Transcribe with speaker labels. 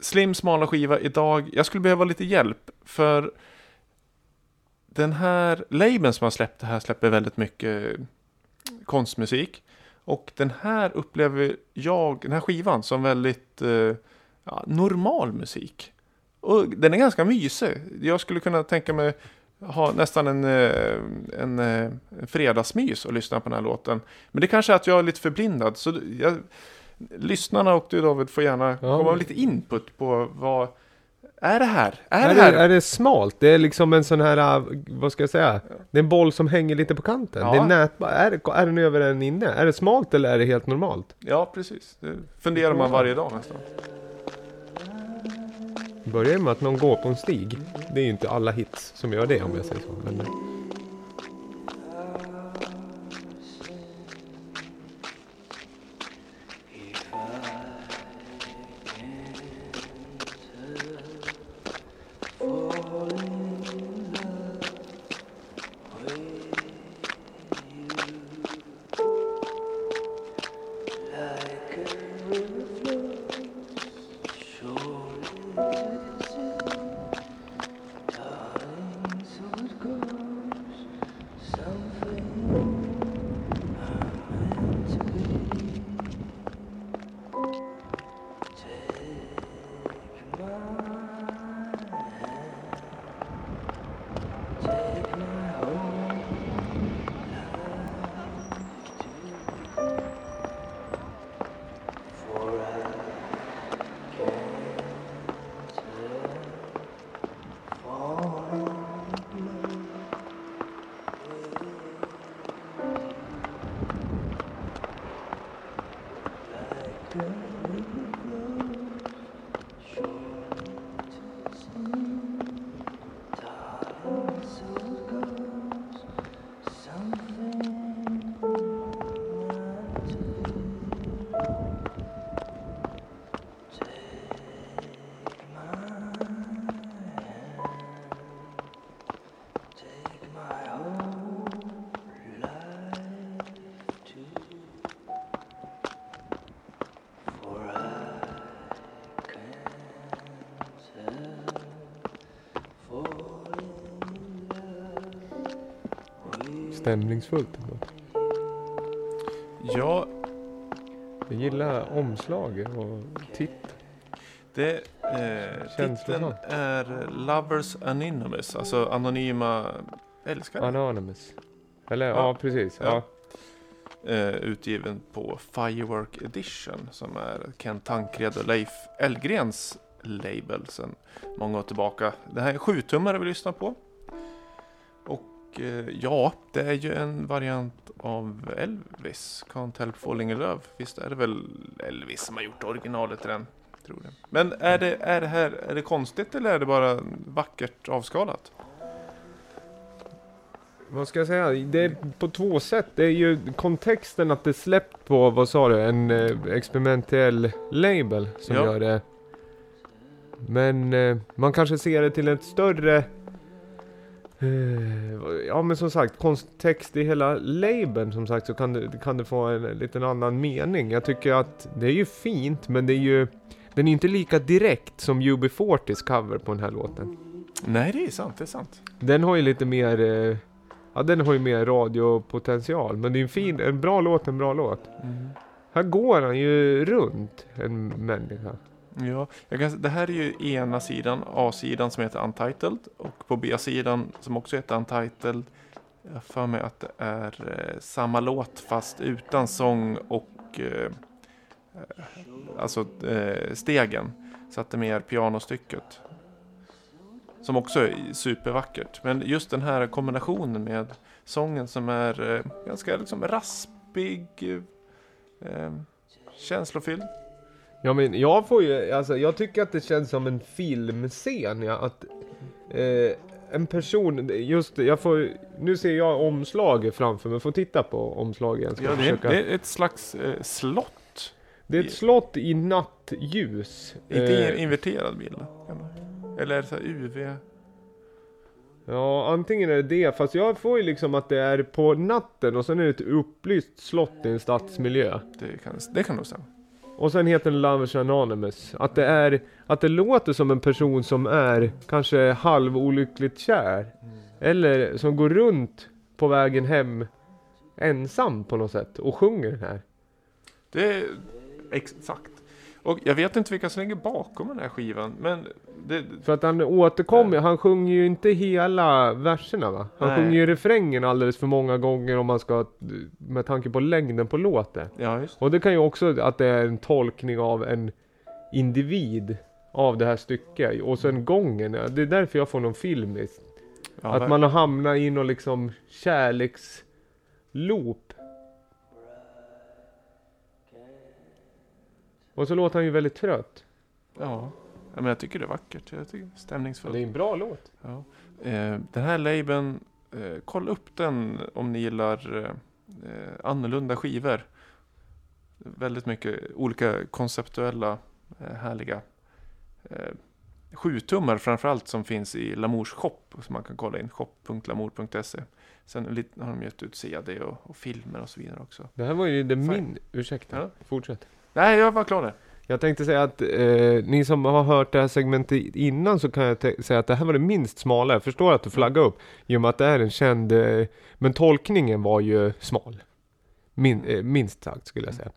Speaker 1: Slim smala skiva idag. Jag skulle behöva lite hjälp för den här labeln som har släppt det här släpper väldigt mycket konstmusik. Och den här upplever jag, den här skivan, som väldigt eh, ja, normal musik. Och den är ganska mysig. Jag skulle kunna tänka mig ha nästan en, eh, en, eh, en fredagsmys och lyssna på den här låten. Men det kanske är att jag är lite förblindad. Så jag, lyssnarna och du David får gärna
Speaker 2: Ja,
Speaker 1: komma med lite input på vad är det här? Är,
Speaker 2: Är
Speaker 1: det
Speaker 2: det,
Speaker 1: här?
Speaker 2: är det smalt? Det är liksom en sån här, äh, vad ska jag säga? Det är en boll som hänger lite på kanten.
Speaker 1: Ja.
Speaker 2: Det är nätbar. Är, det- är den över en inne? Är det smalt eller är det helt normalt?
Speaker 1: Ja, precis. Det funderar man varje dag nästan.
Speaker 2: Börjar med att någon går på en stig. Det är ju inte alla hits som gör det om jag säger så. Men, Yeah. Stämningsfullt ändå.
Speaker 1: Ja,
Speaker 2: Jag gillar omslaget och titeln.
Speaker 1: det, eh, titeln är Lovers Anonymous, alltså anonyma älskare.
Speaker 2: Anonymous. Eller ja,
Speaker 1: Ja.
Speaker 2: precis.
Speaker 1: Ja.
Speaker 2: Ja.
Speaker 1: eh, utgiven på Firework Edition som är Kent Tankred och Leif Elgrens label sedan många år tillbaka. Det här är en sjutummare vi lyssnar på. Och eh, ja, det är ju en variant av Elvis, Can't Help Falling In Love. Visst är det väl Elvis som har gjort originalet till den? Tror det. Men är det, är det här är det konstigt eller är det bara vackert avskalat?
Speaker 2: Vad ska jag säga? Det är på två sätt. Det är ju kontexten att det släppt på, vad sa du, en eh, experimentell label som
Speaker 1: Ja.
Speaker 2: gör det. Men eh, man kanske ser det till ett större... Eh, ja men som sagt, kontext i hela labeln som sagt så kan det, kan det få en liten annan mening. Jag tycker att det är ju fint men det är ju... Den är inte lika direkt som UB40s cover på den här låten.
Speaker 1: Nej, det är sant, det är sant.
Speaker 2: Den har ju lite mer, eh, ja den har ju mer radiopotential. Men det är en fin, en bra låt, en bra låt. Här går han ju runt, en människa.
Speaker 1: Ja, jag kan, det här är ju ena sidan, A-sidan som heter Untitled och på B-sidan som också heter Untitled. Jag har för mig att det är eh, samma låt fast utan sång och eh, eh, alltså eh, stegen. Så att det är mer pianostycket. Som också är supervackert. Men just den här kombinationen med sången som är eh, ganska liksom raspig, eh, eh känslofylld.
Speaker 2: Ja men jag får ju, alltså jag tycker att det känns som en filmscen ja, att eh, en person, just jag får, nu ser jag omslaget framför mig, får titta på omslaget
Speaker 1: Ja, det, är,
Speaker 2: försöka.
Speaker 1: det är ett slags eh, slott.
Speaker 2: det är ett slott i nattljus.
Speaker 1: Inte
Speaker 2: Eh,
Speaker 1: inverterad bild. kan man- Eller så UV.
Speaker 2: Ja, antingen är det det, fast jag får ju liksom att det är på natten och sen är det ett upplyst slott i en stadsmiljö.
Speaker 1: Det kan, det kan nog stämma.
Speaker 2: Och sen heter den Lovers Anonymous. Att det är, att det låter som en person som är kanske halvolyckligt kär. Eller som går runt på vägen hem ensam på något sätt och sjunger den här.
Speaker 1: Det är exakt. Och jag vet inte vilka som ligger bakom den här skivan, men det,
Speaker 2: För att han återkommer, han sjunger ju inte hela verserna va? Han
Speaker 1: Nej.
Speaker 2: sjunger ju refrängen alldeles för många gånger om man ska, med tanke på längden på låten.
Speaker 1: ja just
Speaker 2: Och det kan ju också att det är en tolkning av en individ av det här stycket. Och sen gången, det är därför jag får någon filmisk.
Speaker 1: ja,
Speaker 2: att
Speaker 1: ver-
Speaker 2: man har hamnat i någon liksom kärleksloop. Och så låter han ju väldigt trött.
Speaker 1: Ja, Ja, men jag tycker det är vackert. Jag tycker det är stämningsfullt.
Speaker 2: Det är en bra låt.
Speaker 1: Ja. Eh, den här labeln, eh, kolla upp den om ni gillar eh, annorlunda skivor. Väldigt mycket olika konceptuella, eh, härliga eh, sjutummar framförallt som finns i Lamours shop som man kan kolla in, shop.lamour.se. Sen har de gett ut CD och, och filmer och så vidare också.
Speaker 2: Det här var ju det min... Ursäkta,
Speaker 1: Ja.
Speaker 2: fortsätt.
Speaker 1: Nej, jag var klar där.
Speaker 2: Jag tänkte säga att eh, ni som har hört det här segmentet innan så kan jag säga att det här var det minst smala. Jag förstår att du flaggar upp i och med att det är en känd, eh, men tolkningen var ju smal. Min, eh, minst sagt skulle jag säga.